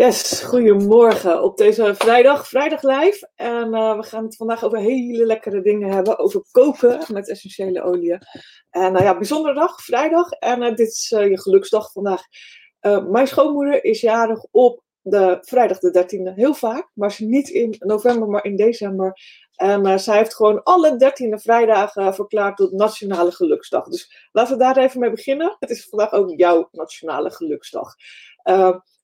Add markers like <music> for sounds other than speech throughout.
Yes, goedemorgen op deze vrijdag, vrijdag live. En uh, we gaan het vandaag over hele lekkere dingen hebben, over koken met essentiële oliën. En uh, ja, bijzondere dag, vrijdag. En uh, dit is je geluksdag vandaag. mijn schoonmoeder is jarig op de vrijdag de 13e, heel vaak. Maar ze niet in november, maar in december. En zij heeft gewoon alle 13e vrijdagen verklaard tot Nationale Geluksdag. Dus laten we daar even mee beginnen. Het is vandaag ook jouw Nationale Geluksdag.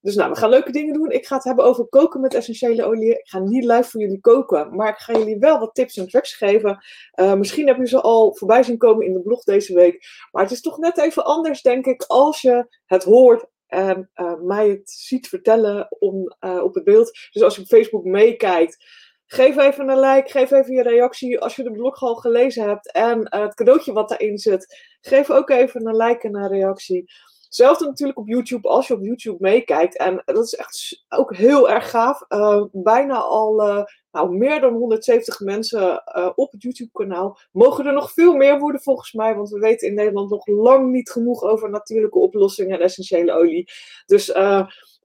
Dus nou, we gaan leuke dingen doen. Ik ga het hebben over koken met essentiële olie. Ik ga niet live voor jullie koken, maar ik ga jullie wel wat tips en tricks geven. Uh, misschien heb je ze al voorbij zien komen in de blog deze week. Maar het is toch net even anders, denk ik, als je het hoort en uh, mij het ziet vertellen om, uh, op het beeld. Dus als je op Facebook meekijkt, geef even een like, geef even je reactie als je de blog al gelezen hebt. En het cadeautje wat daarin zit, geef ook even een like en een reactie. Hetzelfde natuurlijk op YouTube, als je op YouTube meekijkt. En dat is echt ook heel erg gaaf. Uh, bijna al uh, nou, meer dan 170 mensen uh, op het YouTube-kanaal. Mogen er nog veel meer worden volgens mij, want we weten in Nederland nog lang niet genoeg over natuurlijke oplossingen en essentiële olie. Dus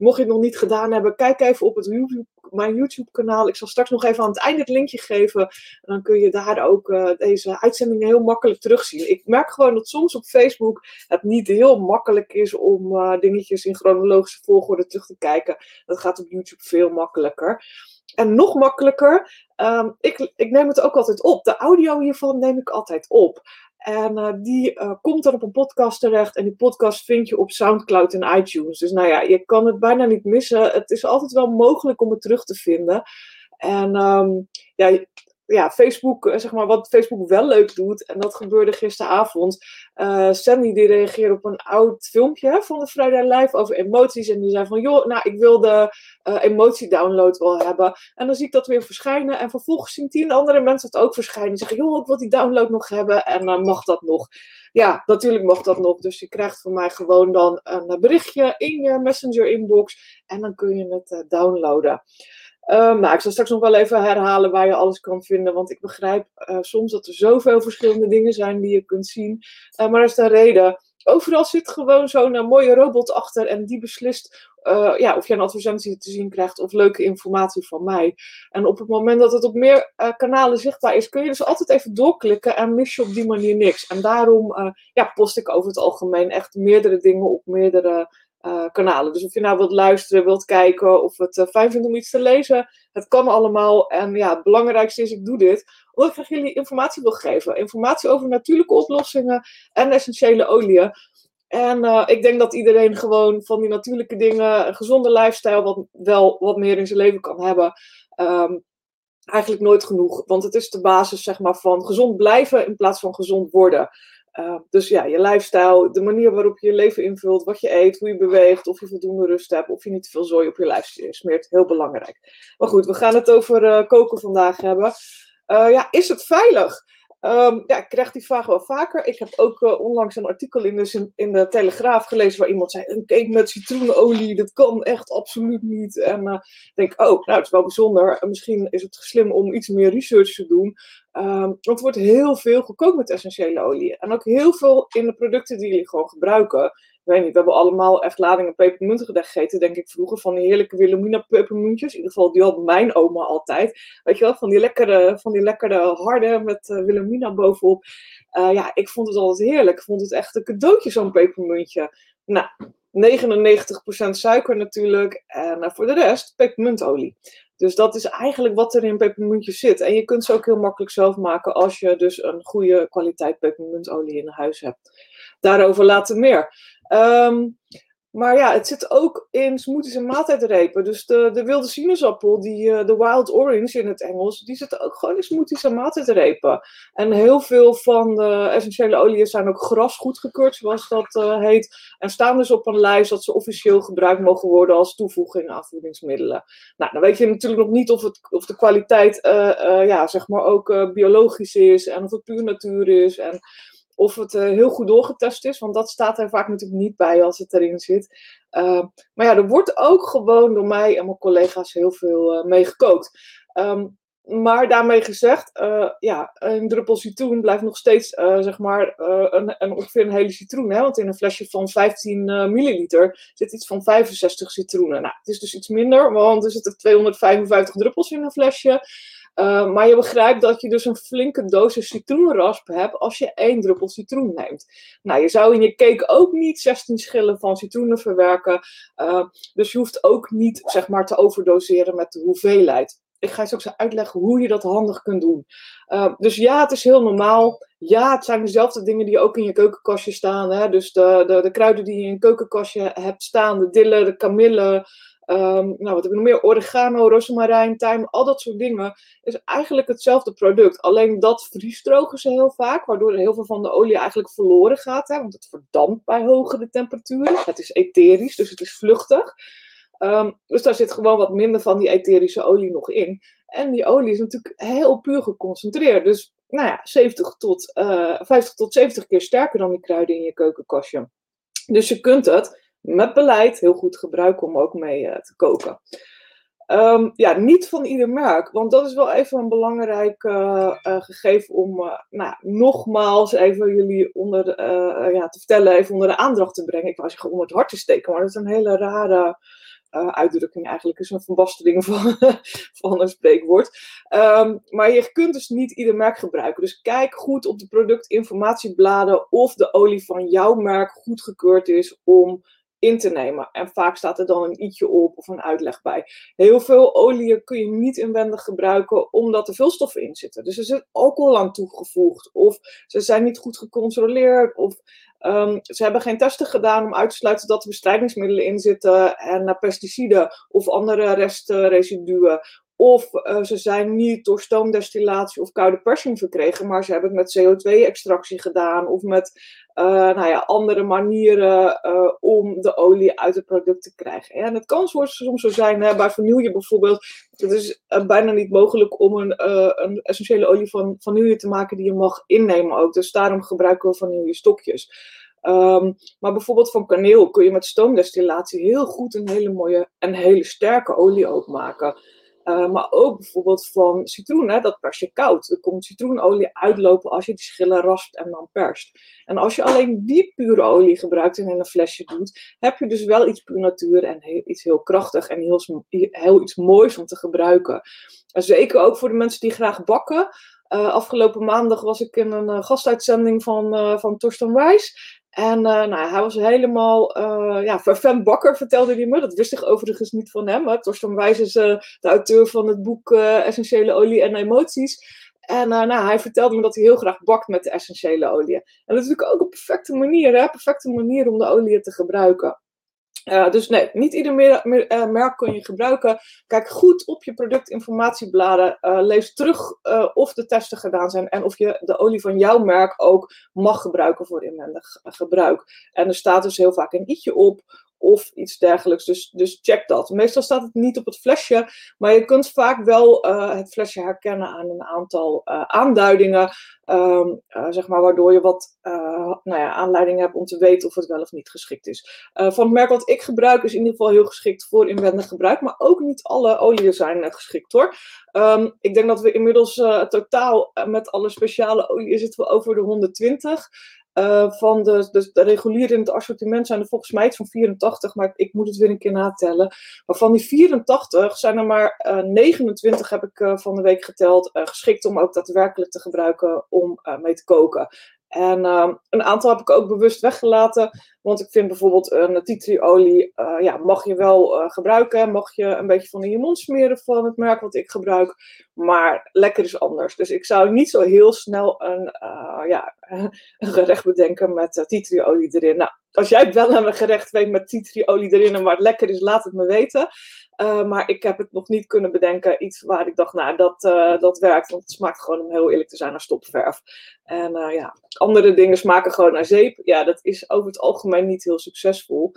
mocht je het nog niet gedaan hebben, kijk even op het YouTube, mijn YouTube-kanaal. Ik zal straks nog even aan het einde het linkje geven. En dan kun je daar ook uh, deze uitzendingen heel makkelijk terugzien. Ik merk gewoon dat soms op Facebook het niet heel makkelijk is om dingetjes in chronologische volgorde terug te kijken. Dat gaat op YouTube veel makkelijker. En nog makkelijker, um, ik, ik neem het ook altijd op. De audio hiervan neem ik altijd op. En uh, die uh, komt dan op een podcast terecht. En die podcast vind je op Soundcloud en iTunes. Dus nou ja, je kan het bijna niet missen. Het is altijd wel mogelijk om het terug te vinden. En um, ja, ja, Facebook, eh, zeg maar, wat Facebook wel leuk doet, en dat gebeurde gisteravond. Uh, Sandy die reageerde op een oud filmpje van de Friday Live over emoties. En die zei van, joh, nou, ik wil de uh, emotie-download wel hebben. En dan zie ik dat weer verschijnen. En vervolgens zien tien andere mensen het ook verschijnen. Die zeggen, joh, ik wil die download nog hebben. En dan mag dat nog. Ja, natuurlijk mag dat nog. Dus je krijgt van mij gewoon dan een berichtje in je Messenger-inbox. En dan kun je het downloaden. Um, nou, ik zal straks nog wel even herhalen waar je alles kan vinden. Want ik begrijp uh, soms dat er zoveel verschillende dingen zijn die je kunt zien. Uh, maar dat is de reden. Overal zit gewoon zo'n uh, mooie robot achter. En die beslist ja, of je een advertentie te zien krijgt of leuke informatie van mij. En op het moment dat het op meer kanalen zichtbaar is, kun je dus altijd even doorklikken en mis je op die manier niks. En daarom ja, post ik over het algemeen echt meerdere dingen op meerdere uh, kanalen. Dus of je nou wilt luisteren, wilt kijken of het fijn vindt om iets te lezen, het kan allemaal. En ja, het belangrijkste is, ik doe dit omdat ik graag jullie informatie wil geven. Informatie over natuurlijke oplossingen en essentiële oliën. En uh, ik denk dat iedereen gewoon van die natuurlijke dingen, een gezonde lifestyle, wat wel wat meer in zijn leven kan hebben. Um, eigenlijk nooit genoeg. Want het is de basis zeg maar, van gezond blijven in plaats van gezond worden. Uh, dus ja, je lifestyle, de manier waarop je je leven invult, wat je eet, hoe je beweegt, of je voldoende rust hebt, of je niet te veel zooi op je lijf smeert. Heel belangrijk. Maar goed, we gaan het over uh, koken vandaag hebben. Uh, ja, is het veilig? Um, ja, ik krijg die vraag wel vaker. Ik heb ook uh, onlangs een artikel in de, in de Telegraaf gelezen waar iemand zei: een cake met citroenolie, dat kan echt absoluut niet. En uh, ik denk, oh, nou, het is wel bijzonder. Misschien is het slim om iets meer research te doen. Um, want er wordt heel veel gekookt met essentiële olie. En ook heel veel in de producten die jullie gewoon gebruiken weet niet, we hebben allemaal echt ladingen pepermunten gegeten, denk ik vroeger. Van die heerlijke Wilhelmina pepermuntjes. In ieder geval, die had mijn oma altijd. Weet je wel, van die lekkere, van die lekkere harde met uh, bovenop. Uh, ja, ik vond het altijd heerlijk. Ik vond het echt een cadeautje, zo'n pepermuntje. Nou, 99% suiker natuurlijk. En uh, voor de rest pepermuntolie. Dus dat is eigenlijk wat er in pepermuntjes zit. En je kunt ze ook heel makkelijk zelf maken als je dus een goede kwaliteit pepermuntolie in huis hebt. Daarover later meer. Um, maar ja, het zit ook in smoothies en maaltijdrepen. Dus de, de wilde sinaasappel, die, uh, de wild orange in het Engels, die zit ook gewoon in smoothies en maaltijdrepen. En heel veel van de essentiële oliën zijn ook gras goedgekeurd, zoals dat uh, heet. En staan dus op een lijst dat ze officieel gebruikt mogen worden als toevoeging aan voedingsmiddelen. Nou, dan weet je natuurlijk nog niet of, het, of de kwaliteit, uh, ja, zeg maar ook biologisch is en of het puur natuur is. En of het uh, heel goed doorgetest is, want dat staat er vaak natuurlijk niet bij als het erin zit. Uh, maar ja, er wordt ook gewoon door mij en mijn collega's heel veel uh, mee gekookt. Um, maar daarmee gezegd, uh, ja, een druppel citroen blijft nog steeds, zeg maar, een, een, ongeveer een hele citroen. Hè? Want in een flesje van 15 milliliter zit iets van 65 citroenen. Nou, het is dus iets minder, want er zitten 255 druppels in een flesje. Maar je begrijpt dat je dus een flinke dosis citroenrasp hebt als je één druppel citroen neemt. Nou, je zou in je cake ook niet 16 schillen van citroenen verwerken. dus je hoeft ook niet, zeg maar, te overdoseren met de hoeveelheid ik ga je straks uitleggen hoe je dat handig kunt doen. Uh, dus ja, het is heel normaal. Ja, het zijn dezelfde dingen die ook in je keukenkastje staan. Hè? Dus de, de, de kruiden die je in je keukenkastje hebt staan, de dille, de kamille, um, nou, wat heb je nog meer? Oregano, rozemarijn, tijm, al dat soort dingen. Is eigenlijk hetzelfde product. Alleen dat vriesdrogen ze heel vaak, waardoor heel veel van de olie eigenlijk verloren gaat. Hè? Want het verdampt bij hogere temperaturen. Het is etherisch, dus het is vluchtig. Um, dus daar zit gewoon wat minder van die etherische olie nog in. En die olie is natuurlijk heel puur geconcentreerd. Dus nou ja, 70 tot, uh, eh, 50 tot 70 keer sterker dan die kruiden in je keukenkastje. Dus je kunt het met beleid heel goed gebruiken om ook mee uh, te koken. Um, ja, niet van ieder merk, want dat is wel even een belangrijk uh, gegeven om nou, nogmaals even jullie onder, ja, te vertellen, even onder de aandacht te brengen. Ik wou zeggen onder het hart te steken, maar dat is een hele rare uitdrukking eigenlijk is een verbastering van, <laughs> van een spreekwoord. Um, maar je kunt dus niet ieder merk gebruiken. Dus kijk goed op de productinformatiebladen of de olie van jouw merk goedgekeurd is om in te nemen. En vaak staat er dan een i'tje op of een uitleg bij. Heel veel oliën kun je niet inwendig gebruiken omdat er veel stoffen in zitten. Dus er zit alcohol aan toegevoegd of ze zijn niet goed gecontroleerd of Um, ze hebben geen testen gedaan om uit te sluiten dat er bestrijdingsmiddelen in zitten en uh, pesticiden of andere restresiduen. Of uh, ze zijn niet door stoomdestillatie of koude persing verkregen, maar ze hebben het met CO2-extractie gedaan of met nou ja, andere manieren om de olie uit het product te krijgen. En het kan soms zo zijn, hè, bij vanille bijvoorbeeld, het is bijna niet mogelijk om een, een essentiële olie van vanille te maken die je mag innemen ook. Dus daarom gebruiken we vanille stokjes. Um, maar bijvoorbeeld van kaneel kun je met stoomdestillatie heel goed een hele mooie en hele sterke olie ook maken. Uh, maar ook bijvoorbeeld van citroen, hè, dat pers je koud. Er komt citroenolie uitlopen als je die schillen raspt en dan perst. En als je alleen die pure olie gebruikt en in een flesje doet, heb je dus wel iets puur natuur en heel, iets heel krachtig en heel, heel iets moois om te gebruiken. En zeker ook voor de mensen die graag bakken. Uh, afgelopen maandag was ik in een uh, gastuitzending van, van Torsten Wijs. En uh, nou, hij was helemaal uh, ja, vervent bakker, vertelde hij me. Dat wist ik overigens niet van hem. Hè. Torsten Wijs is de auteur van het boek Essentiële Olie en Emoties. En nou, hij vertelde me dat hij heel graag bakt met de essentiële olie. En dat is natuurlijk ook een perfecte manier, hè? perfecte manier om de olie te gebruiken. Uh, dus nee, niet ieder uh, merk kun je gebruiken. Kijk goed op je productinformatiebladen. Uh, lees terug of de testen gedaan zijn en of je de olie van jouw merk ook mag gebruiken voor inwendig gebruik. En er staat dus heel vaak een i'tje op of iets dergelijks. Dus, dus check dat. Meestal staat het niet op het flesje, maar je kunt vaak wel uh, het flesje herkennen aan een aantal uh, aanduidingen, um, uh, zeg maar, waardoor je wat nou ja, aanleiding hebt om te weten of het wel of niet geschikt is. van het merk wat ik gebruik is in ieder geval heel geschikt voor inwendig gebruik, maar ook niet alle oliën zijn geschikt hoor. Um, ik denk dat we inmiddels totaal met alle speciale oliën zitten we over de 120. Uh, van de, de, de, reguliere in het assortiment zijn er volgens mij iets van 84, maar ik moet het weer een keer natellen. Maar van die 84 zijn er maar uh, 29, heb ik uh, van de week geteld, geschikt om ook daadwerkelijk te gebruiken om mee te koken. En uh, een aantal heb ik ook bewust weggelaten. Want ik vind bijvoorbeeld een tea tree olie, uh, ja, mag je wel uh, gebruiken. Mag je een beetje van in je mond smeren van het merk wat ik gebruik. Maar lekker is anders. Dus ik zou niet zo heel snel een, uh, ja, <laughs> een gerecht bedenken met tea tree olie erin. Nou, als jij wel een gerecht weet met tea tree olie erin en waar het lekker is, laat het me weten. Uh, maar ik heb het nog niet kunnen bedenken. Iets waar ik dacht, nou, dat, uh, dat werkt. Want het smaakt gewoon, om heel eerlijk te zijn, naar stopverf. En uh, ja, andere dingen smaken gewoon naar zeep. Ja, dat is over het algemeen niet heel succesvol.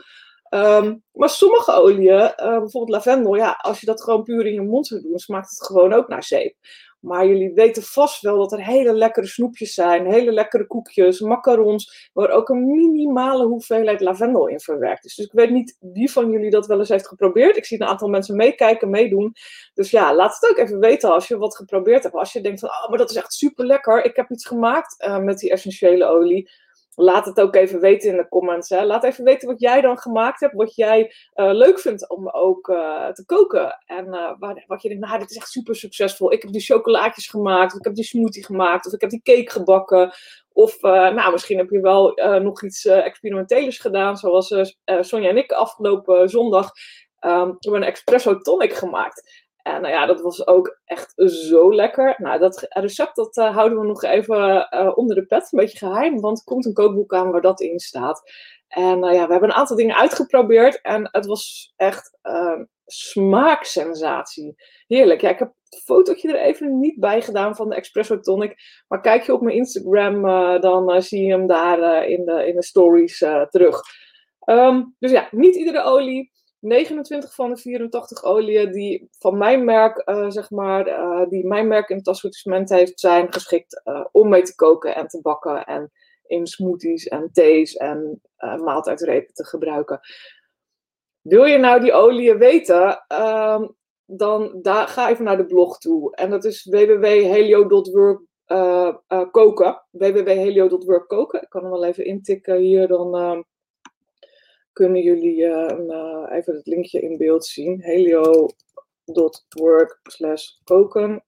Um, maar sommige oliën, bijvoorbeeld lavendel, ja, als je dat gewoon puur in je mond zou doen, smaakt het gewoon ook naar zeep. Maar jullie weten vast wel dat er hele lekkere snoepjes zijn, hele lekkere koekjes, macarons, waar ook een minimale hoeveelheid lavendel in verwerkt is. Dus ik weet niet wie van jullie dat wel eens heeft geprobeerd. Ik zie een aantal mensen meekijken, meedoen. Dus ja, laat het ook even weten als je wat geprobeerd hebt. Als je denkt van, oh, maar dat is echt super lekker. Ik heb iets gemaakt uh, met die essentiële olie laat het ook even weten in de comments. Hè. Laat even weten wat jij dan gemaakt hebt, wat jij uh, leuk vindt om ook uh, te koken. En waar, wat je denkt, nou, dit is echt super succesvol. Ik heb die chocolaatjes gemaakt, of ik heb die smoothie gemaakt, of ik heb die cake gebakken. Of nou, misschien heb je wel nog iets experimenteels gedaan, zoals Sonja en ik afgelopen zondag. Um, hebben een espresso tonic gemaakt. En nou ja, dat was ook echt zo lekker. Nou, dat recept dat uh, houden we nog even uh, onder de pet, een beetje geheim, want er komt een kookboek aan waar dat in staat. En nou ja, we hebben een aantal dingen uitgeprobeerd en het was echt uh, smaaksensatie. Heerlijk. Ja, ik heb het fotootje er even niet bij gedaan van de Espresso Tonic, maar kijk je op mijn Instagram, dan zie je hem daar in, de, in de stories terug. Um, dus ja, niet iedere olie. 29 van de 84 oliën die van mijn merk, uh, zeg maar, uh, die mijn merk in het assortiment heeft, zijn geschikt uh, om mee te koken en te bakken en in smoothies en thees en maaltijdrepen te gebruiken. Wil je nou die oliën weten, ehm, dan da ga even naar de blog toe. En dat is www.helio.work koken. www.helio.work koken. Ik kan hem wel even intikken hier, dan ehm, kunnen jullie uh, uh, even het linkje in beeld zien. helio.work slash koken.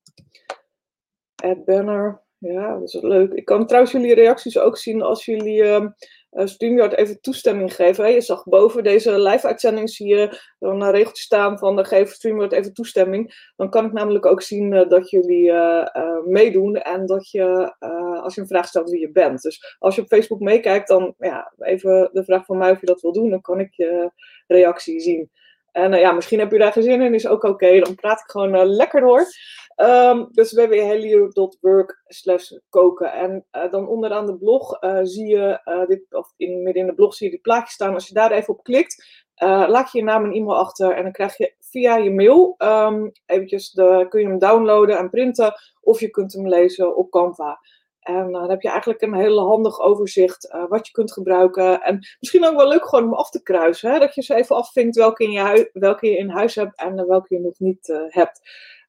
Add banner. Ja, dat is leuk. Ik kan trouwens jullie reacties ook zien als jullie uh, StreamYard even toestemming geven. Je zag boven deze live-uitzending zie je dan een regeltje staan van geef StreamYard even toestemming. Dan kan ik namelijk ook zien dat jullie meedoen en dat je, als je een vraag stelt, wie je bent. Dus als je op Facebook meekijkt, dan ja, even de vraag van mij of je dat wil doen, dan kan ik je reactie zien. En ja, misschien heb je daar geen zin in, is ook oké. Dan praat ik gewoon lekker door. Um, dus www.helio.work slash koken. En uh, dan onderaan de blog zie je, dit, of in, midden in de blog zie je die plaatjes staan. Als je daar even op klikt, laat je je naam en e-mail achter. En dan krijg je via je mail, um, eventjes de, kun je hem downloaden en printen. Of je kunt hem lezen op Canva. En dan heb je eigenlijk een heel handig overzicht uh, wat je kunt gebruiken. En misschien ook wel leuk gewoon om af te kruisen. Hè? Dat je ze even afvinkt welke, in je welke je in huis hebt en welke je nog niet hebt.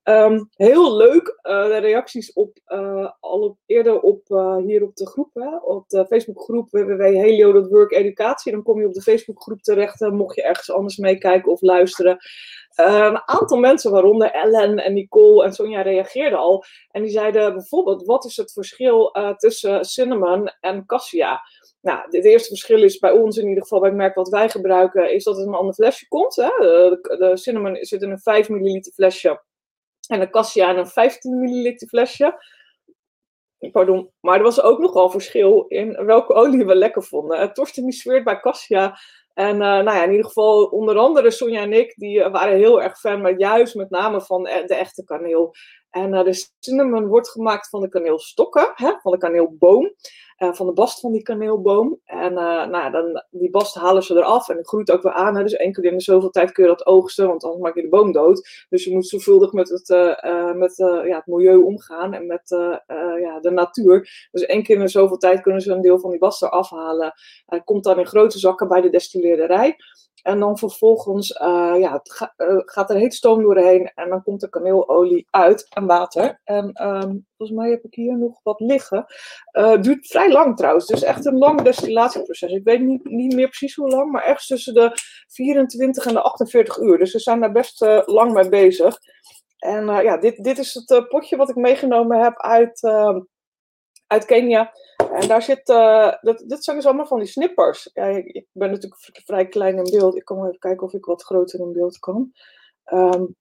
Um, heel leuk, uh, de reacties op, uh, al eerder op, uh, hier op de groep, hè, op de Facebookgroep www.helio.work educatie. Dan kom je op de Facebookgroep terecht, mocht je ergens anders meekijken of luisteren. een aantal mensen, waaronder Ellen en Nicole en Sonja, reageerden al. En die zeiden bijvoorbeeld, wat is het verschil tussen cinnamon en cassia? Nou, het eerste verschil is bij ons, in ieder geval bij het merk wat wij gebruiken, is dat het een ander flesje komt. Hè? De, de cinnamon zit in een 5 milliliter flesje. En de cassia in een 15 milliliter flesje. Pardon, maar er was ook nogal verschil in welke olie we lekker vonden. Torsten die zweert bij cassia. En uh, nou ja, in ieder geval, onder andere Sonja en ik, die uh, waren heel erg fan, maar juist met name van de, de echte kaneel. En de cinnamon wordt gemaakt van de kaneelstokken, hè, van de kaneelboom. Uh, van de bast van die kaneelboom. En uh, nou, dan, die bast halen ze eraf en het groeit ook weer aan. Hè. Dus één keer in zoveel tijd kun je dat oogsten, want anders maak je de boom dood. Dus je moet zorgvuldig met het, uh, met, ja, het milieu omgaan en met ja, de natuur. Dus één keer in zoveel tijd kunnen ze een deel van die bast eraf halen. Komt dan in grote zakken bij de destilleerderij. En dan vervolgens uh, ja, uh, gaat er heet stoom doorheen en dan komt er kaneelolie uit en water. En um, volgens mij heb ik hier nog wat liggen. Uh, duurt vrij lang trouwens, dus echt een lang destillatieproces. Ik weet niet, niet meer precies hoe lang, maar ergens tussen de 24 en de 48 uur. Dus we zijn daar best lang mee bezig. En ja, dit, dit is het potje wat ik meegenomen heb uit, ehm, uit Kenia. En daar zit, uh, dat, dit zijn dus allemaal van die snippers. Ja, ik, ben natuurlijk vrij klein in beeld. Ik kan even kijken of ik wat groter in beeld kan. Um,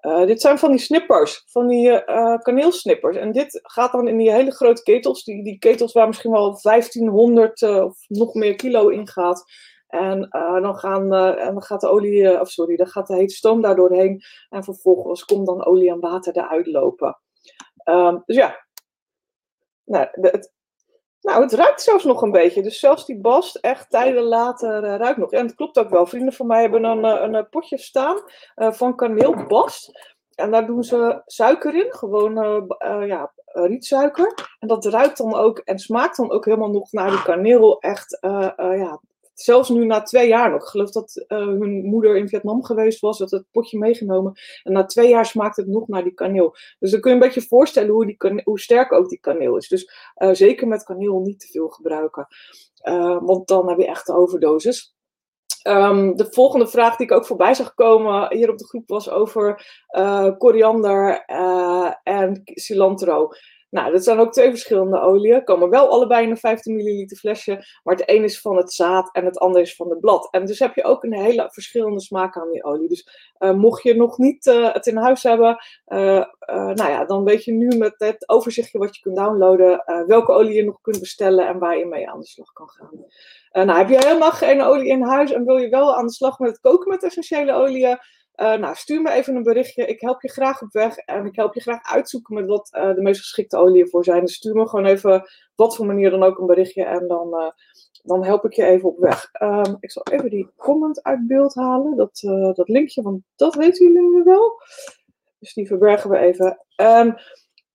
uh, dit zijn van die snippers, van die uh, kaneelsnippers. En dit gaat dan in die hele grote ketels, die, die ketels waar misschien wel 1500 of nog meer kilo in gaat. En dan, gaan, en dan gaat de olie, of sorry, dan gaat de hete stoom daar doorheen. En vervolgens komt dan olie en water eruit lopen. Um, dus ja, nou, het, nou, het ruikt zelfs nog een beetje. Dus zelfs die bast echt tijden later uh, ruikt nog. En het klopt ook wel. Vrienden van mij hebben een, een, een potje staan uh, van kaneelbast. en daar doen ze suiker in, gewoon uh, ja, rietsuiker. En dat ruikt dan ook en smaakt dan ook helemaal nog naar de kaneel. Echt, ja, zelfs nu na twee jaar nog. Ik geloof dat hun moeder in Vietnam geweest was, dat het potje meegenomen. En na twee jaar smaakt het nog naar die kaneel. Dus dan kun je een beetje voorstellen hoe, die hoe sterk ook die kaneel is. Dus zeker met kaneel niet te veel gebruiken. want dan heb je echt de overdosis. Um, de volgende vraag die ik ook voorbij zag komen hier op de groep was over koriander en cilantro. Nou, dat zijn ook twee verschillende oliën. Komen wel allebei in een 15 milliliter flesje. Maar het een is van het zaad en het ander is van het blad. En dus heb je ook een hele verschillende smaak aan die olie. Dus uh, mocht je nog niet uh, het in huis hebben, uh, nou ja, dan weet je nu met het overzichtje wat je kunt downloaden, welke olie je nog kunt bestellen en waar je mee aan de slag kan gaan. nou, heb je helemaal geen olie in huis en wil je wel aan de slag met het koken met essentiële oliën? Uh, nou, stuur me even een berichtje. Ik help je graag op weg en ik help je graag uitzoeken met wat uh, de meest geschikte oliën voor zijn. Dus stuur me gewoon even, wat voor manier dan ook, een berichtje en dan, uh, dan help ik je even op weg. Um, ik zal even die comment uit beeld halen, dat, dat linkje, want dat weten jullie nu wel. Dus die verbergen we even. Um,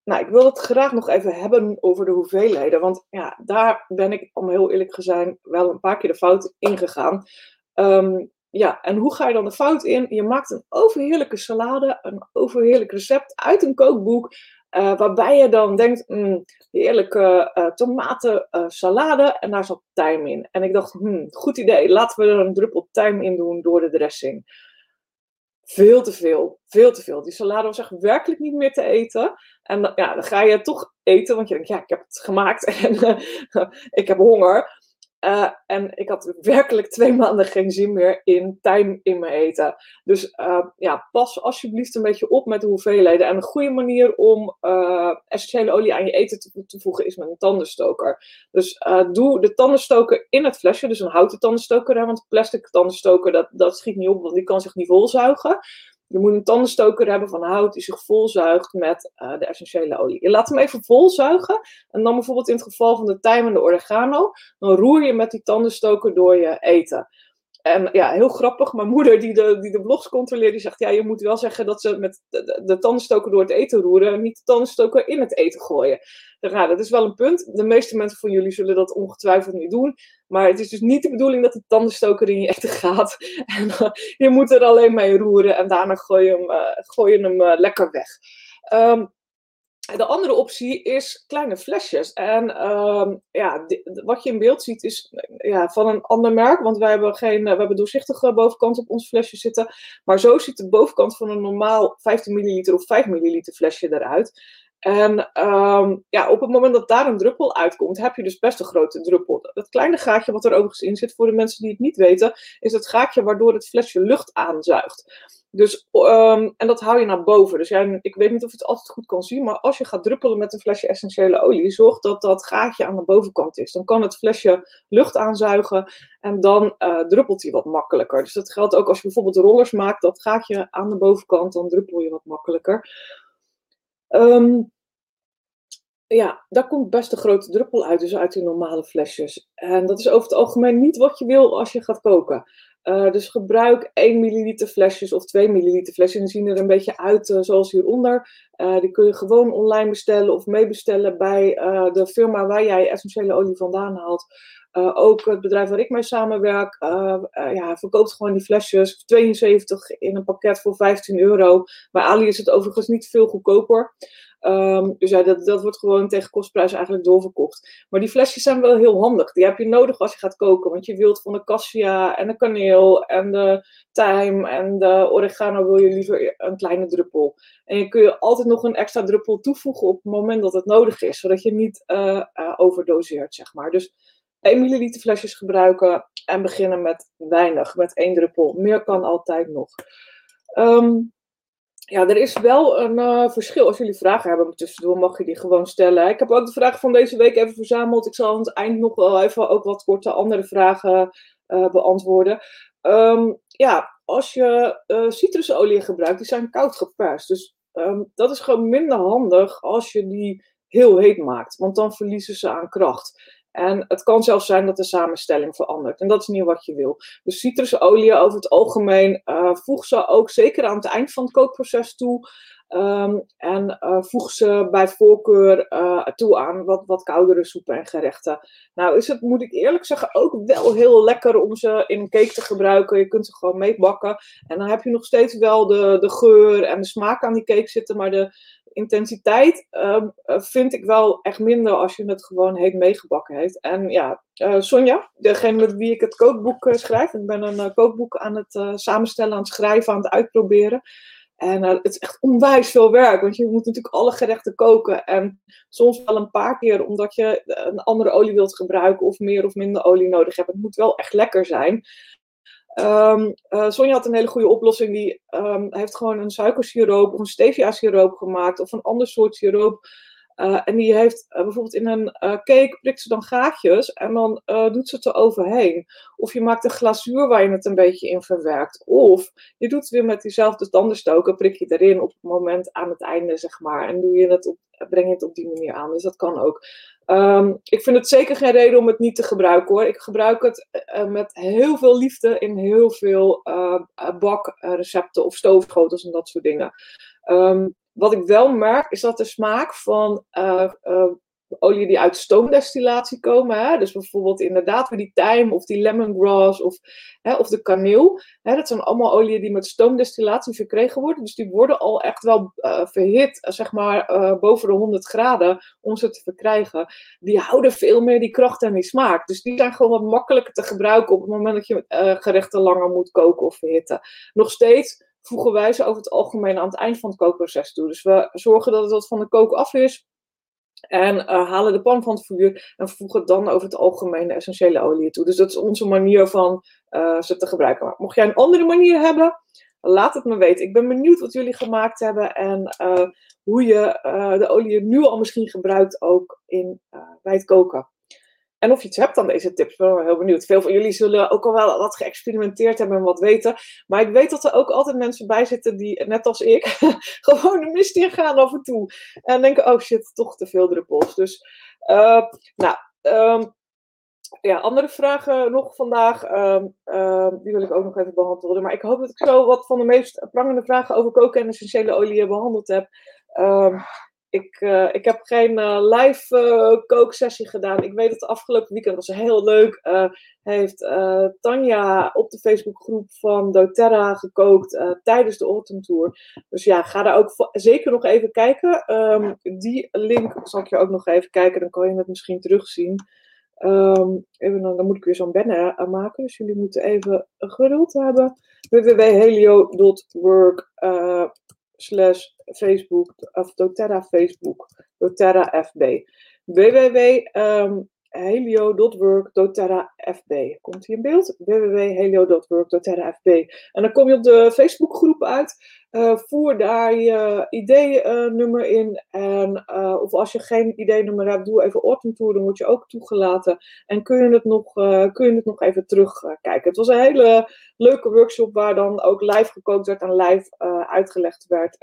nou, ik wil het graag nog even hebben over de hoeveelheden, want ja, daar ben ik, om heel eerlijk te zijn, wel een paar keer de fout ingegaan. Um, ja, en hoe ga je dan de fout in? Je maakt een overheerlijke salade, een overheerlijk recept uit een kookboek. Uh, waarbij je dan denkt, mm, heerlijke uh, tomaten uh, salade en daar zat tijm in. En ik dacht, hmm, goed idee, laten we er een druppel tijm in doen door de dressing. Veel te veel, veel te veel. Die salade was echt werkelijk niet meer te eten. En ja, dan ga je toch eten, want je denkt, ja, ik heb het gemaakt <laughs> en ik heb honger. Uh, en ik had werkelijk twee <laughs> maanden geen zin meer in tijm in mijn eten. Dus uh, ja, pas alsjeblieft een beetje op met de hoeveelheden. En een goede manier om uh, essentiële olie aan je eten te toevoegen is met een tandenstoker. Dus doe de tandenstoker in het flesje, dus een houten tandenstoker. Hè, want plastic tandenstoker, dat, dat schiet niet op, want die kan zich niet volzuigen. Je moet een tandenstoker hebben van hout die zich volzuigt met uh, de essentiële olie. Je laat hem even volzuigen. En dan bijvoorbeeld in het geval van de tijm en de oregano. Dan roer je met die tandenstoker door je eten. En ja, heel grappig. Mijn moeder, die de, die de blogs controleert, die zegt: Ja, je moet wel zeggen dat ze met de, de tandenstoker door het eten roeren. En niet de tandenstoker in het eten gooien. Ja, dat is wel een punt. De meeste mensen van jullie zullen dat ongetwijfeld niet doen. Maar het is dus niet de bedoeling dat de tandenstoker in je eten gaat. <laughs> En uh, je moet er alleen mee roeren. En daarna gooi je hem, uh, gooi je hem uh, lekker weg. Um, de andere optie is kleine flesjes. En um, ja, wat je in beeld ziet is ja, van een ander merk. Want wij hebben, geen, we hebben doorzichtige bovenkant op ons flesje zitten. Maar zo ziet de bovenkant van een normaal 15 milliliter of 5 milliliter flesje eruit. En um, ja, op het moment dat daar een druppel uitkomt, heb je dus best een grote druppel. Dat kleine gaatje wat er overigens in zit, voor de mensen die het niet weten, is het gaatje waardoor het flesje lucht aanzuigt. Dus, um, en dat hou je naar boven. Dus ik weet niet of je het altijd goed kan zien, maar als je gaat druppelen met een flesje essentiële olie, zorg dat dat gaatje aan de bovenkant is. Dan kan het flesje lucht aanzuigen en dan uh, druppelt hij wat makkelijker. Dus dat geldt ook als je bijvoorbeeld rollers maakt, dat gaatje aan de bovenkant, dan druppel je wat makkelijker. Um, ja, daar komt best een grote druppel uit, dus uit die normale flesjes. En dat is over het algemeen niet wat je wil als je gaat koken. Uh, dus gebruik 1 milliliter flesjes of 2 milliliter flesjes. Die zien er een beetje uit uh, zoals hieronder. Uh, die kun je gewoon online bestellen of meebestellen bij de firma waar jij essentiële olie vandaan haalt. ook het bedrijf waar ik mee samenwerk, ja, verkoopt gewoon die flesjes. 72 in een pakket voor 15 euro. Bij Ali is het overigens niet veel goedkoper. Um, dus ja, dat, dat wordt gewoon tegen kostprijs eigenlijk doorverkocht. Maar die flesjes zijn wel heel handig. Die heb je nodig als je gaat koken. Want je wilt van de cassia en de kaneel en de thyme en de oregano wil je liever een kleine druppel. En je kun je altijd nog een extra druppel toevoegen op het moment dat het nodig is. Zodat je niet uh, uh, overdoseert, zeg maar. Dus 1 milliliter flesjes gebruiken en beginnen met weinig, met één druppel. Meer kan altijd nog. Um, ja, er is wel een uh, verschil. Als jullie vragen hebben tussendoor, mag je die gewoon stellen. Ik heb ook de vragen van deze week even verzameld. Ik zal aan het eind nog wel even ook wat korte andere vragen uh, beantwoorden. Um, ja, als je uh, citrusolie gebruikt, die zijn koud geperst. Dus um, dat is gewoon minder handig als je die heel heet maakt. Want dan verliezen ze aan kracht. En het kan zelfs zijn dat de samenstelling verandert. En dat is niet wat je wil. Dus citrusolie over het algemeen uh, voeg ze ook zeker aan het eind van het kookproces toe. Um, en uh, voeg ze bij voorkeur uh, toe aan wat, wat koudere soepen en gerechten. Nou is het, moet ik eerlijk zeggen, ook wel heel lekker om ze in een cake te gebruiken. Je kunt ze gewoon meebakken. En dan heb je nog steeds wel de, de geur en de smaak aan die cake zitten. Maar de intensiteit uh, vind ik wel echt minder als je het gewoon heet meegebakken heeft. En ja, uh, Sonja, degene met wie ik het kookboek schrijf. Ik ben een kookboek aan het samenstellen, aan het schrijven, aan het uitproberen. En het is echt onwijs veel werk, want je moet natuurlijk alle gerechten koken. En soms wel een paar keer, omdat je een andere olie wilt gebruiken of meer of minder olie nodig hebt. Het moet wel echt lekker zijn. Um, Sonja had een hele goede oplossing. Die um, heeft gewoon een suikersiroop of een stevia-siroop gemaakt of een ander soort siroop uh, en die heeft uh, bijvoorbeeld in een uh, cake, prikt ze dan gaatjes en dan doet ze het er overheen. Of je maakt een glazuur waar je het een beetje in verwerkt. Of je doet het weer met diezelfde tandenstoker, prik je erin op het moment aan het einde, zeg maar. En doe je het op, breng je het op die manier aan. Dus dat kan ook. Um, ik vind het zeker geen reden om het niet te gebruiken hoor. Ik gebruik het met heel veel liefde in heel veel bakrecepten of stoofschotels en dat soort dingen. Um, wat ik wel merk, is dat de smaak van uh, uh, olie die uit stoomdestillatie komen, hè, dus bijvoorbeeld inderdaad die tijm of die lemongrass of, hè, of de kaneel, hè, dat zijn allemaal oliën die met stoomdestillatie verkregen worden. Dus die worden al echt wel uh, verhit, zeg maar boven de 100 graden om ze te verkrijgen. Die houden veel meer die kracht en die smaak. Dus die zijn gewoon wat makkelijker te gebruiken op het moment dat je gerechten langer moet koken of verhitten. Nog steeds voegen wij ze over het algemeen aan het eind van het kookproces toe. Dus we zorgen dat het wat van de kook af is. En uh, halen de pan van het vuur en voegen dan over het algemeen de essentiële olie toe. Dus dat is onze manier van uh, ze te gebruiken. Mocht jij een andere manier hebben, laat het me weten. Ik ben benieuwd wat jullie gemaakt hebben en uh, hoe je de olie nu al misschien gebruikt ook in, bij het koken. En of je iets hebt aan deze tips, ik ben heel benieuwd. Veel van jullie zullen ook al wel wat geëxperimenteerd hebben en wat weten. Maar ik weet dat er ook altijd mensen bij zitten die, net als ik, <laughs> gewoon de mist in gaan af en toe. En denken, oh shit, toch te veel druppels. Dus, uh, nou, um, ja, andere vragen nog vandaag. Um, um, die wil ik ook nog even behandelen. Maar ik hoop dat ik zo wat van de meest prangende vragen over koken en essentiële oliën behandeld heb. Um, ik, uh, ik heb geen uh, live uh, kooksessie gedaan. Ik weet dat de afgelopen weekend was heel leuk. heeft Tanja op de Facebookgroep van doTERRA gekookt tijdens de Autumn Tour. Dus ja, ga daar ook zeker nog even kijken. Um, die link zal ik je ook nog even kijken. Dan kan je het misschien terugzien. Um, even, dan moet ik weer zo'n banner maken. Dus jullie moeten even geduld hebben. www.helio.work slash Facebook, of doTERRA Facebook, doTERRA FB. www um, helio.work doTERRA FB. Komt hier in beeld? www.helio.work doTERRA FB. En dan kom je op de Facebookgroep uit. Uh, voer daar je ID-nummer in. En, uh, of als je geen ID-nummer hebt, doe even Autumn Tour, dan word je ook toegelaten. En kun je het nog, kun je het nog even terugkijken. het was een hele leuke workshop waar dan ook live gekookt werd en live uitgelegd werd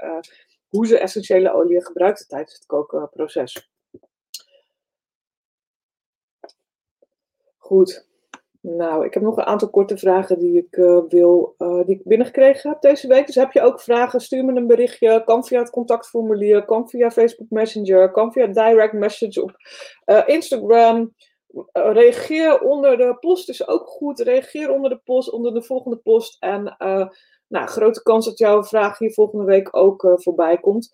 hoe ze essentiële olie gebruikten tijdens het kokenproces. Goed. Nou, ik heb nog een aantal korte vragen die ik, uh, wil, uh, die ik binnengekregen heb deze week. Dus heb je ook vragen, stuur me een berichtje. Kan via het contactformulier, kan via Facebook Messenger, kan via direct message op uh, Instagram. reageer onder de post is ook goed. Reageer onder de post, onder de volgende post. En nou, grote kans dat jouw vraag hier volgende week ook voorbij komt.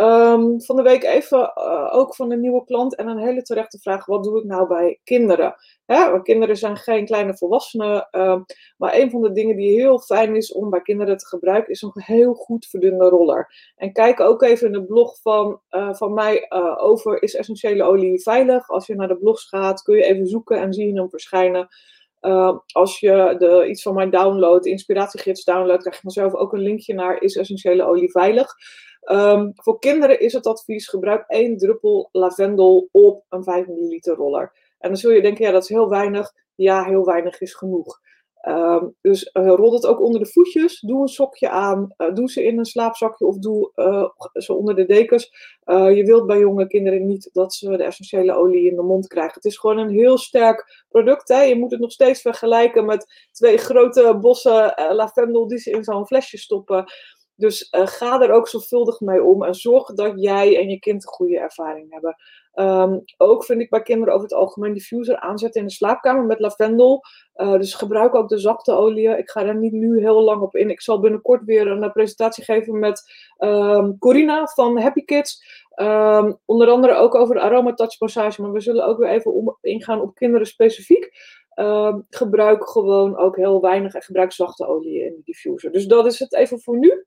Um, van de week even uh, ook van een nieuwe klant en een hele terechte vraag: wat doe ik nou bij kinderen? Hè, kinderen zijn geen kleine volwassenen, uh, maar een van de dingen die heel fijn is om bij kinderen te gebruiken is een heel goed verdunde roller. En kijk ook even in de blog van, uh, van mij eh, over: is essentiële olie veilig? Als je naar de blogs gaat, kun je even zoeken en zie je hem verschijnen. Uh, als je de, iets van mij downloadt, inspiratiegids downloadt, krijg je vanzelf ook een linkje naar is essentiële olie veilig. Um, voor kinderen is het advies: gebruik één druppel lavendel op een 5 ml roller. En dan zul je denken: ja, dat is heel weinig. Ja, heel weinig is genoeg. Ehm, dus uh, rol het ook onder de voetjes. Doe een sokje aan. Uh, doe ze in een slaapzakje of doe uh, ze onder de dekens. je wilt bij jonge kinderen niet dat ze de essentiële olie in de mond krijgen. Het is gewoon een heel sterk product. Hè? Je moet het nog steeds vergelijken met twee grote bossen lavendel die ze in zo'n flesje stoppen. Dus ga er ook zorgvuldig mee om en zorg dat jij en je kind een goede ervaring hebben. Um, ook vind ik bij kinderen over het algemeen diffuser aanzetten in de slaapkamer met lavendel. Uh, dus gebruik ook de zachte olie. Ik ga daar niet nu heel lang op in. Ik zal binnenkort weer een uh, presentatie geven met um, Corina van Happy Kids. Um, onder andere ook over de aromatouch massage. Maar we zullen ook weer even ingaan op kinderen specifiek. gebruik gewoon ook heel weinig en gebruik zachte olie in de diffuser. Dus dat is het even voor nu.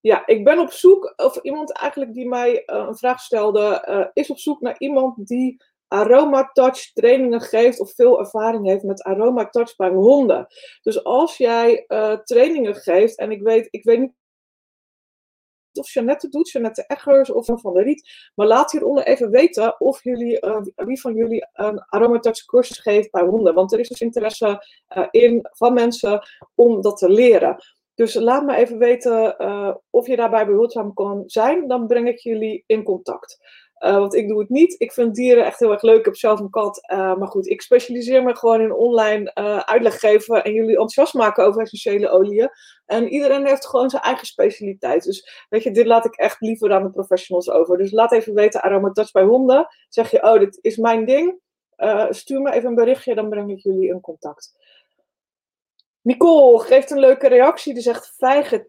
Ja, ik ben op zoek, of iemand eigenlijk die mij uh, een vraag stelde, uh, is op zoek naar iemand die aroma touch trainingen geeft of veel ervaring heeft met aroma touch bij honden. Dus als jij uh, trainingen geeft, en ik weet, ik weet niet of Jeannette doet, Jeannette Eggers of Van der Riet. Maar laat hieronder even weten of jullie, wie van jullie een aromatouch cursus geeft bij honden. Want er is dus interesse in van mensen om dat te leren. Dus laat me even weten uh, of je daarbij behulpzaam kan zijn. Dan breng ik jullie in contact. Uh, want ik doe het niet. Ik vind dieren echt heel erg leuk. Ik heb zelf een kat. Uh, maar goed, ik specialiseer me gewoon in online uitleg geven en jullie enthousiast maken over essentiële oliën. En iedereen heeft gewoon zijn eigen specialiteit. Dus weet je, dit laat ik echt liever aan de professionals over. Dus laat even weten, aromatouch bij honden. Zeg je, oh, dit is mijn ding. stuur me even een berichtje, dan breng ik jullie in contact. Nicole geeft een leuke reactie. Die zegt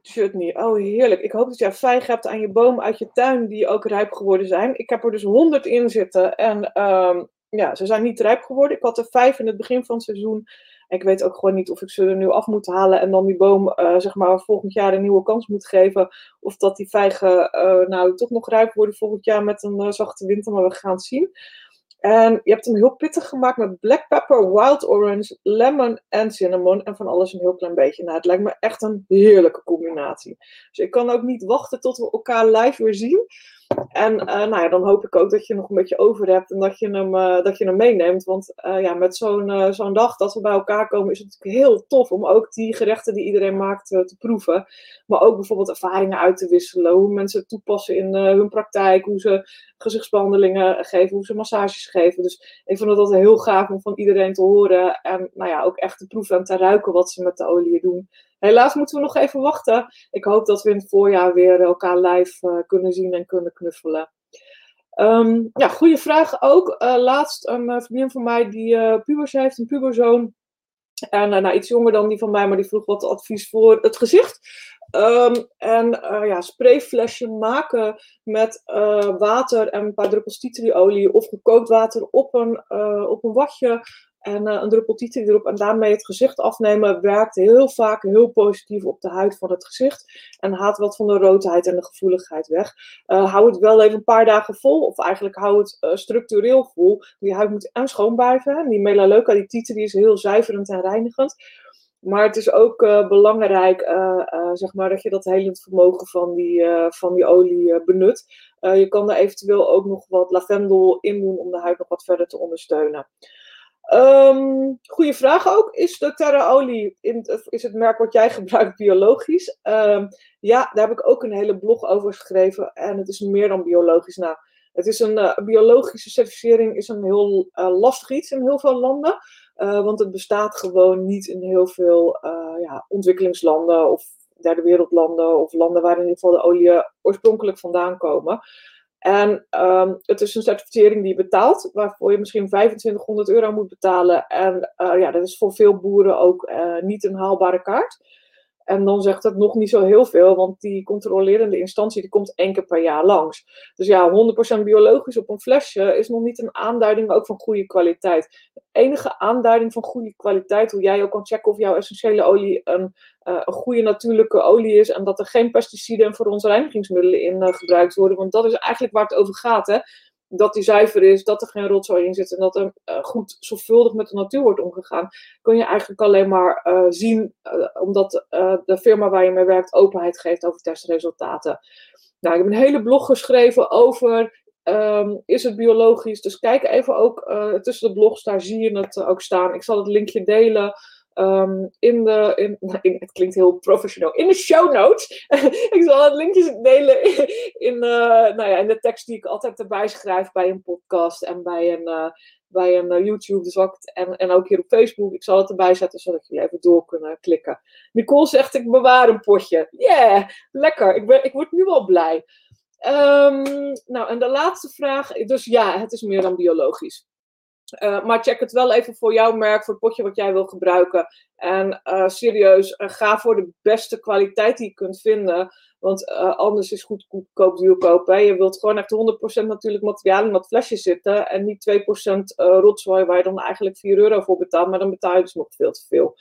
chutney. Oh, heerlijk. Ik hoop dat jij vijgen hebt aan je boom uit je tuin die ook rijp geworden zijn. Ik heb er dus 100 in zitten. En um, ja, ze zijn niet rijp geworden. Ik had er vijf in het begin van het seizoen. Ik weet ook gewoon niet of ik ze er nu af moet halen en dan die boom, uh, zeg maar, volgend jaar een nieuwe kans moet geven. Of dat die vijgen, uh, nou, toch nog rijp worden volgend jaar met een uh, zachte winter. Maar we gaan het zien. En je hebt hem heel pittig gemaakt met black pepper, wild orange, lemon en cinnamon. En van alles een heel klein beetje. Nou, het lijkt me echt een heerlijke combinatie. Dus ik kan ook niet wachten tot we elkaar live weer zien. En uh, nou ja, dan hoop ik ook dat je nog een beetje over hebt en dat je hem, uh, dat je hem meeneemt. Want uh, ja, met zo'n zo'n dag dat we bij elkaar komen, is het natuurlijk heel tof om ook die gerechten die iedereen maakt te proeven. Maar ook bijvoorbeeld ervaringen uit te wisselen. Hoe mensen het toepassen in hun praktijk. Hoe ze gezichtsbehandelingen geven. Hoe ze massages geven. Dus ik vond het altijd heel gaaf om van iedereen te horen. En nou ja, ook echt te proeven en te ruiken wat ze met de olie doen. Helaas moeten we nog even wachten. Ik hoop dat we in het voorjaar weer elkaar live uh, kunnen zien en kunnen knuffelen. Um, ja, goede vraag ook. Uh, laatst een uh, vriendin van mij die pubers heeft, een puberzoon. En nou, iets jonger dan die van mij, maar die vroeg wat advies voor het gezicht. Um, en ja, sprayflesje maken met water en een paar druppels titriolie of gekookt water op een, op een watje en uh, een druppel titri erop en daarmee het gezicht afnemen werkt heel vaak heel positief op de huid van het gezicht. En haalt wat van de roodheid en de gevoeligheid weg. Uh, hou het wel even een paar dagen vol, of eigenlijk hou het uh, structureel vol. Die huid moet en schoon blijven. Die melaleuca, die titri is heel zuiverend en reinigend. Maar het is ook belangrijk zeg maar, dat je dat helend vermogen van die, van die olie benut. je kan daar eventueel ook nog wat lavendel in doen om de huid nog wat verder te ondersteunen. Um, goeie vraag ook. Is de terraolie, is het merk wat jij gebruikt, biologisch? Um, ja, daar heb ik ook een hele blog over geschreven. En het is meer dan biologisch. Nou, het is een uh, biologische certificering is een heel uh, lastig iets in heel veel landen. Uh, want het bestaat gewoon niet in heel veel ja, ontwikkelingslanden of derde wereldlanden of landen waar in ieder geval de olie oorspronkelijk vandaan komen. En um, het is een certificering die je betaalt, waarvoor je misschien 2500 euro moet betalen. En uh, ja, dat is voor veel boeren ook uh, niet een haalbare kaart. En dan zegt het nog niet zo heel veel, want die controlerende instantie die komt één keer per jaar langs. Dus ja, 100% biologisch op een flesje is nog niet een aanduiding ook van goede kwaliteit. De enige aanduiding van goede kwaliteit, hoe jij ook kan checken of jouw essentiële olie een, uh, een goede natuurlijke olie is en dat er geen pesticiden en verontreinigingsmiddelen in uh, gebruikt worden. Want dat is eigenlijk waar het over gaat. Hè? Dat die zuiver is, dat er geen rotzooi in zit en dat er uh, goed zorgvuldig met de natuur wordt omgegaan, kun je eigenlijk alleen maar uh, zien, uh, omdat de firma waar je mee werkt openheid geeft over testresultaten. Nou, ik heb een hele blog geschreven over um, is het biologisch. Dus kijk even ook tussen de blogs, daar zie je het ook staan. Ik zal het linkje delen ehm, in de, <laughs> het klinkt heel professioneel, in de show notes. <laughs> ik zal het linkjes delen <laughs> in, uh, nou ja, in de tekst die ik altijd erbij schrijf bij een podcast en bij een, uh, bij een YouTube. Dus en, en ook hier op Facebook. Ik zal het erbij zetten zodat jullie even door kunnen klikken. Nicole zegt: Ik bewaar een potje. Yeah, lekker. Ik, ben, ik word nu al blij. Um, nou, en de laatste vraag. Dus ja, het is meer dan biologisch. Uh, maar check het wel even voor jouw merk, voor het potje wat jij wil gebruiken. En uh, serieus, uh, ga voor de beste kwaliteit die je kunt vinden. Want anders is goedkoop duurkoop. Hè. Je wilt gewoon echt 100% natuurlijk materiaal in dat flesje zitten. En niet 2% rotzooi waar je dan eigenlijk 4 euro voor betaalt. Maar dan betaal je dus nog veel te veel.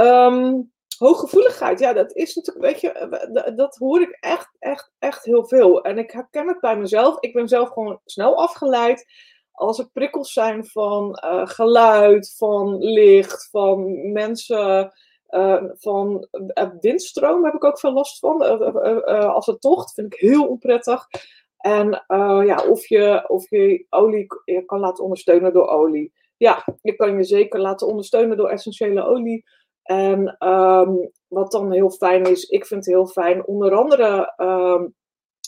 Um, hooggevoeligheid, ja, dat is natuurlijk, weet je, dat hoor ik echt, echt, echt heel veel. En ik herken het bij mezelf. Ik ben zelf gewoon snel afgeleid als er prikkels zijn van uh, geluid, van licht, van mensen, uh, van uh, windstroom heb ik ook veel last van. als het tocht, vind ik heel onprettig. En ja, of je, of je olie je kan laten ondersteunen door olie. Ja, je kan je zeker laten ondersteunen door essentiële olie. En um, wat dan heel fijn is, ik vind het heel fijn, onder andere um,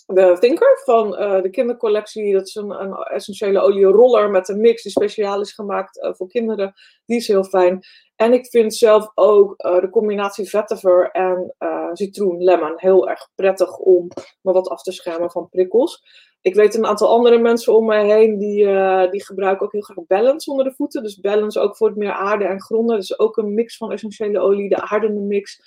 de Thinker van uh, de kindercollectie. Dat is een, een essentiële olieroller met een mix die speciaal is gemaakt uh, voor kinderen. Die is heel fijn. En ik vind zelf ook uh, de combinatie vetiver en citroen, lemon heel erg prettig om me wat af te schermen van prikkels. Ik weet een aantal andere mensen om mij heen die, die gebruiken ook heel graag balance onder de voeten. Dus balance ook voor het meer aarde en gronden. Dus ook een mix van essentiële olie, de aardende mix.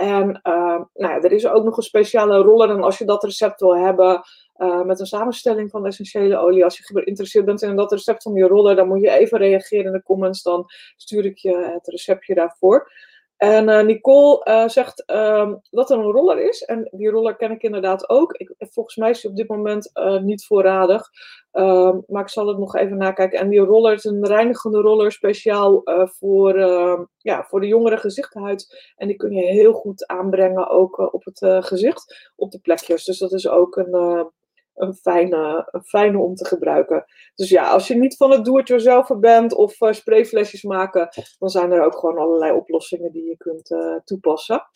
En uh, nou ja, er is ook nog een speciale roller. En als je dat recept wil hebben uh, met een samenstelling van essentiële olie, als je geïnteresseerd bent in dat recept van die roller, dan moet je even reageren in de comments. Dan stuur ik je het receptje daarvoor. En uh, Nicole uh, zegt uh, dat er een roller is. En die roller ken ik inderdaad ook. Ik, volgens mij is die op dit moment uh, niet voorradig. Ehm, maar ik zal het nog even nakijken. En die roller is een reinigende roller speciaal voor, ehm, ja, voor de jongere gezichthuid. En die kun je heel goed aanbrengen ook op het gezicht, op de plekjes. Dus dat is ook een, een, fijne, een fijne om te gebruiken. Dus ja, als je niet van het do-it-yourself bent of sprayflesjes maken, dan zijn er ook gewoon allerlei oplossingen die je kunt toepassen.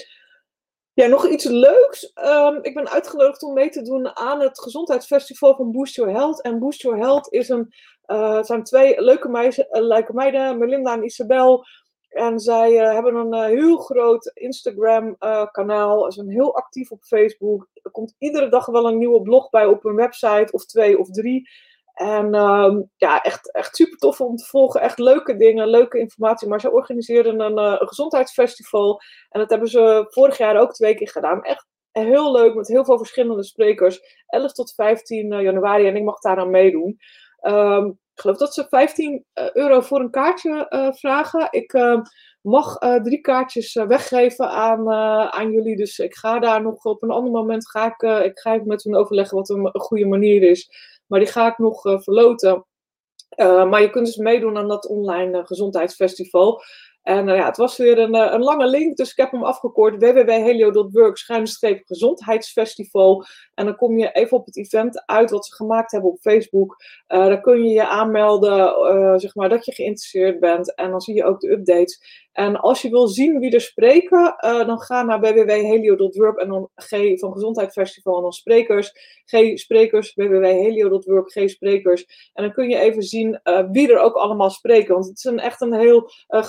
Ja, nog iets leuks. Um, ik ben uitgenodigd om mee te doen aan het gezondheidsfestival van Boost Your Health. En Boost Your Health is een, uh, zijn twee leuke, meisje, uh, leuke meiden, Melinda en Isabel. En zij uh, hebben een heel groot Instagram-kanaal. Ze zijn heel actief op Facebook. Er komt iedere dag wel een nieuwe blog bij op hun website, of twee of drie. En um, ja, echt, echt super tof om te volgen. Echt leuke dingen, leuke informatie. Maar ze organiseren een, een gezondheidsfestival. En dat hebben ze vorig jaar ook twee keer gedaan. Echt heel leuk, met heel veel verschillende sprekers. 11 tot 15 uh, januari en ik mag daar aan meedoen. Um, ik geloof dat ze 15 uh, euro voor een kaartje uh, vragen. Ik uh, mag drie kaartjes weggeven aan, aan jullie. Dus ik ga daar nog op een ander moment. Ga ik, ik ga even met hun overleggen wat een, een goede manier is. Maar die ga ik nog verloten. Maar je kunt dus meedoen aan dat online gezondheidsfestival. En ja, het was weer een, een, lange link, dus ik heb hem afgekort. www.helio.work, gezondheidsfestival. En dan kom je even op het event uit wat ze gemaakt hebben op Facebook. dan kun je je aanmelden, zeg maar, dat je geïnteresseerd bent. En dan zie je ook de updates. En als je wil zien wie er spreken, uh, dan ga naar www.helio.work en dan G van Gezondheidsfestival en dan sprekers. G sprekers, www.helio.work, G sprekers. En dan kun je even zien uh, wie er ook allemaal spreken. Want het is een, echt een heel uh,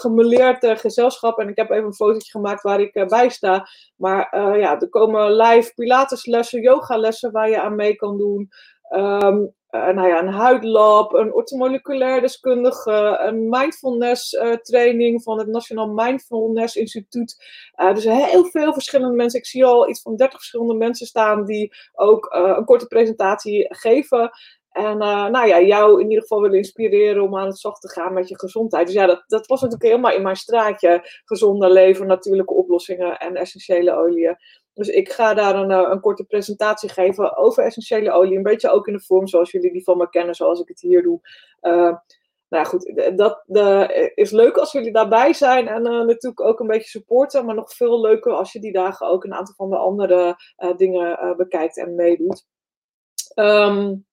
gemeleerd gezelschap. En ik heb even een fotootje gemaakt waar ik bij sta. Maar ja, er komen live pilateslessen, yogalessen waar je aan mee kan doen. Um, nou ja, een huidlab, een ortomoleculair deskundige, een mindfulness training van het Nationaal Mindfulness Instituut. Uh, dus heel veel verschillende mensen. Ik zie al iets van 30 verschillende mensen staan die ook een korte presentatie geven. En nou ja, jou in ieder geval willen inspireren om aan het slag te gaan met je gezondheid. Dus ja, dat, dat was natuurlijk helemaal in mijn straatje. Gezonde leven, natuurlijke oplossingen en essentiële oliën. Dus ik ga daar een, eh, een korte presentatie geven over essentiële olie. Een beetje ook in de vorm zoals jullie die van me kennen, zoals ik het hier doe. Uh, nou goed, dat de, is leuk als jullie daarbij zijn en natuurlijk ook een beetje supporten. Maar nog veel leuker als je die dagen ook een aantal van de andere dingen bekijkt en meedoet. Um,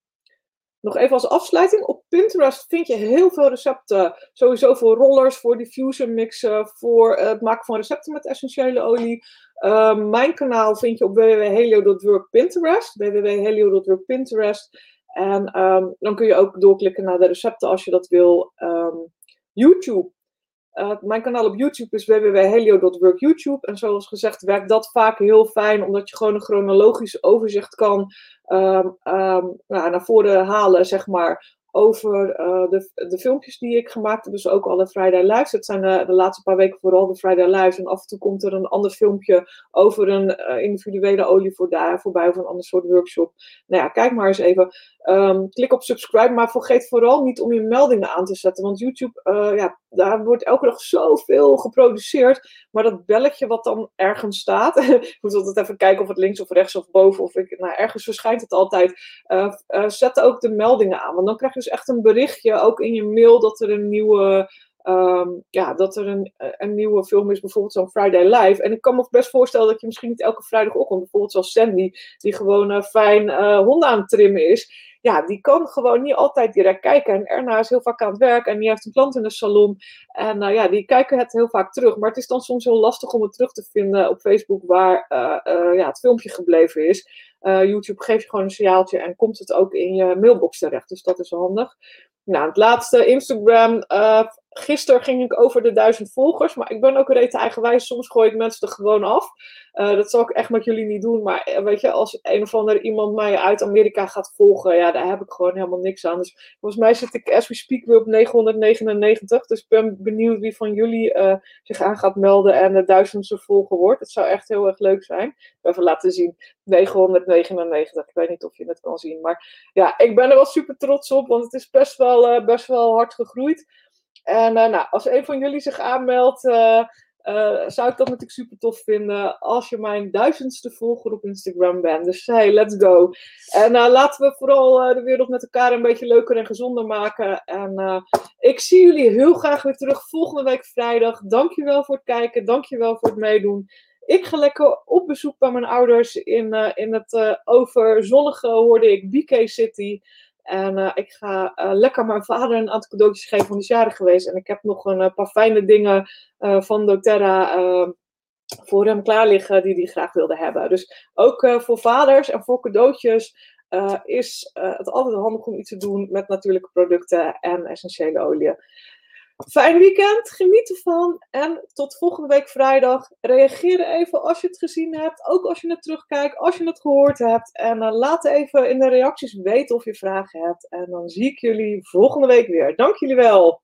nog even als afsluiting. Op Pinterest vind je heel veel recepten. Sowieso voor rollers, voor diffuser mixen, voor het maken van recepten met essentiële olie. Ehm, mijn kanaal vind je op www.helio.workpinterest. www.helio.workpinterest. En ehm, dan kun je ook doorklikken naar de recepten als je dat wil. Ehm, YouTube. Uh, mijn kanaal op YouTube is www.helio.workyoutube. En zoals gezegd werkt dat vaak heel fijn, omdat je gewoon een chronologisch overzicht kan um, nou, naar voren halen, zeg maar, over uh, de, de filmpjes die ik gemaakt heb. Dus ook alle Friday Lives. Het zijn de, de, laatste paar weken vooral de Friday Lives. En af en toe komt er een ander filmpje over een individuele olie voor daar, voorbij of een ander soort workshop. Nou ja, kijk maar eens even. Um, klik op subscribe, maar vergeet vooral niet om je meldingen aan te zetten. Want YouTube, uh, ja, daar wordt elke dag zoveel geproduceerd. Maar dat belletje wat dan ergens staat, <laughs> ik moet altijd even kijken of het links of rechts of boven of ik, nou, ergens verschijnt het altijd. Uh, uh, zet ook de meldingen aan, want dan krijg je dus echt een berichtje, ook in je mail, dat er een nieuwe Um, ja, dat er een, een nieuwe film is, bijvoorbeeld zo'n Friday Live. En ik kan me best voorstellen dat je misschien niet elke vrijdagochtend, bijvoorbeeld zoals Sandy, die gewoon fijn honden aan het trimmen is, ja, die kan gewoon niet altijd direct kijken. En Erna is heel vaak aan het werk en die heeft een klant in de salon. En uh, ja, die kijken het heel vaak terug. Maar het is dan soms heel lastig om het terug te vinden op Facebook waar ja, het filmpje gebleven is. YouTube geeft je gewoon een signaaltje en komt het ook in je mailbox terecht. Dus dat is handig. Nou, het laatste, Instagram. Uh, gisteren ging ik over de duizend volgers, maar ik ben ook reet eigenwijs. Soms gooi ik mensen er gewoon af. Uh, dat zal ik echt met jullie niet doen. Maar eh, weet je, als een of ander iemand mij uit Amerika gaat volgen, ja, daar heb ik gewoon helemaal niks aan. Dus volgens mij zit ik, as we speak, weer op 999. Dus ik ben benieuwd wie van jullie uh, zich aan gaat melden en de duizendste volger wordt. Het zou echt heel erg leuk zijn. Even laten zien. 999. Ik weet niet of je het kan zien. Maar ja, ik ben er wel super trots op, want het is best wel, best wel hard gegroeid. En nou, als een van jullie zich aanmeldt, uh, zou ik dat natuurlijk super tof vinden. Als je mijn duizendste volger op Instagram bent. Dus hey, let's go. En laten we vooral de wereld met elkaar een beetje leuker en gezonder maken. En ik zie jullie heel graag weer terug volgende week vrijdag. Dankjewel voor het kijken. Dankjewel voor het meedoen. Ik ga lekker op bezoek bij mijn ouders in, uh, in het uh, overzonnige, hoorde ik, BK City. En uh, ik ga lekker mijn vader een aantal cadeautjes geven, van die is geweest. En ik heb nog een paar fijne dingen van doTERRA voor hem klaar liggen die hij graag wilde hebben. Dus ook voor vaders en voor cadeautjes is het altijd handig om iets te doen met natuurlijke producten en essentiële oliën. Fijn weekend, geniet ervan en tot volgende week vrijdag. Reageer even als je het gezien hebt, ook als je het terugkijkt, als je het gehoord hebt. En uh, laat even in de reacties weten of je vragen hebt. En dan zie ik jullie volgende week weer. Dank jullie wel.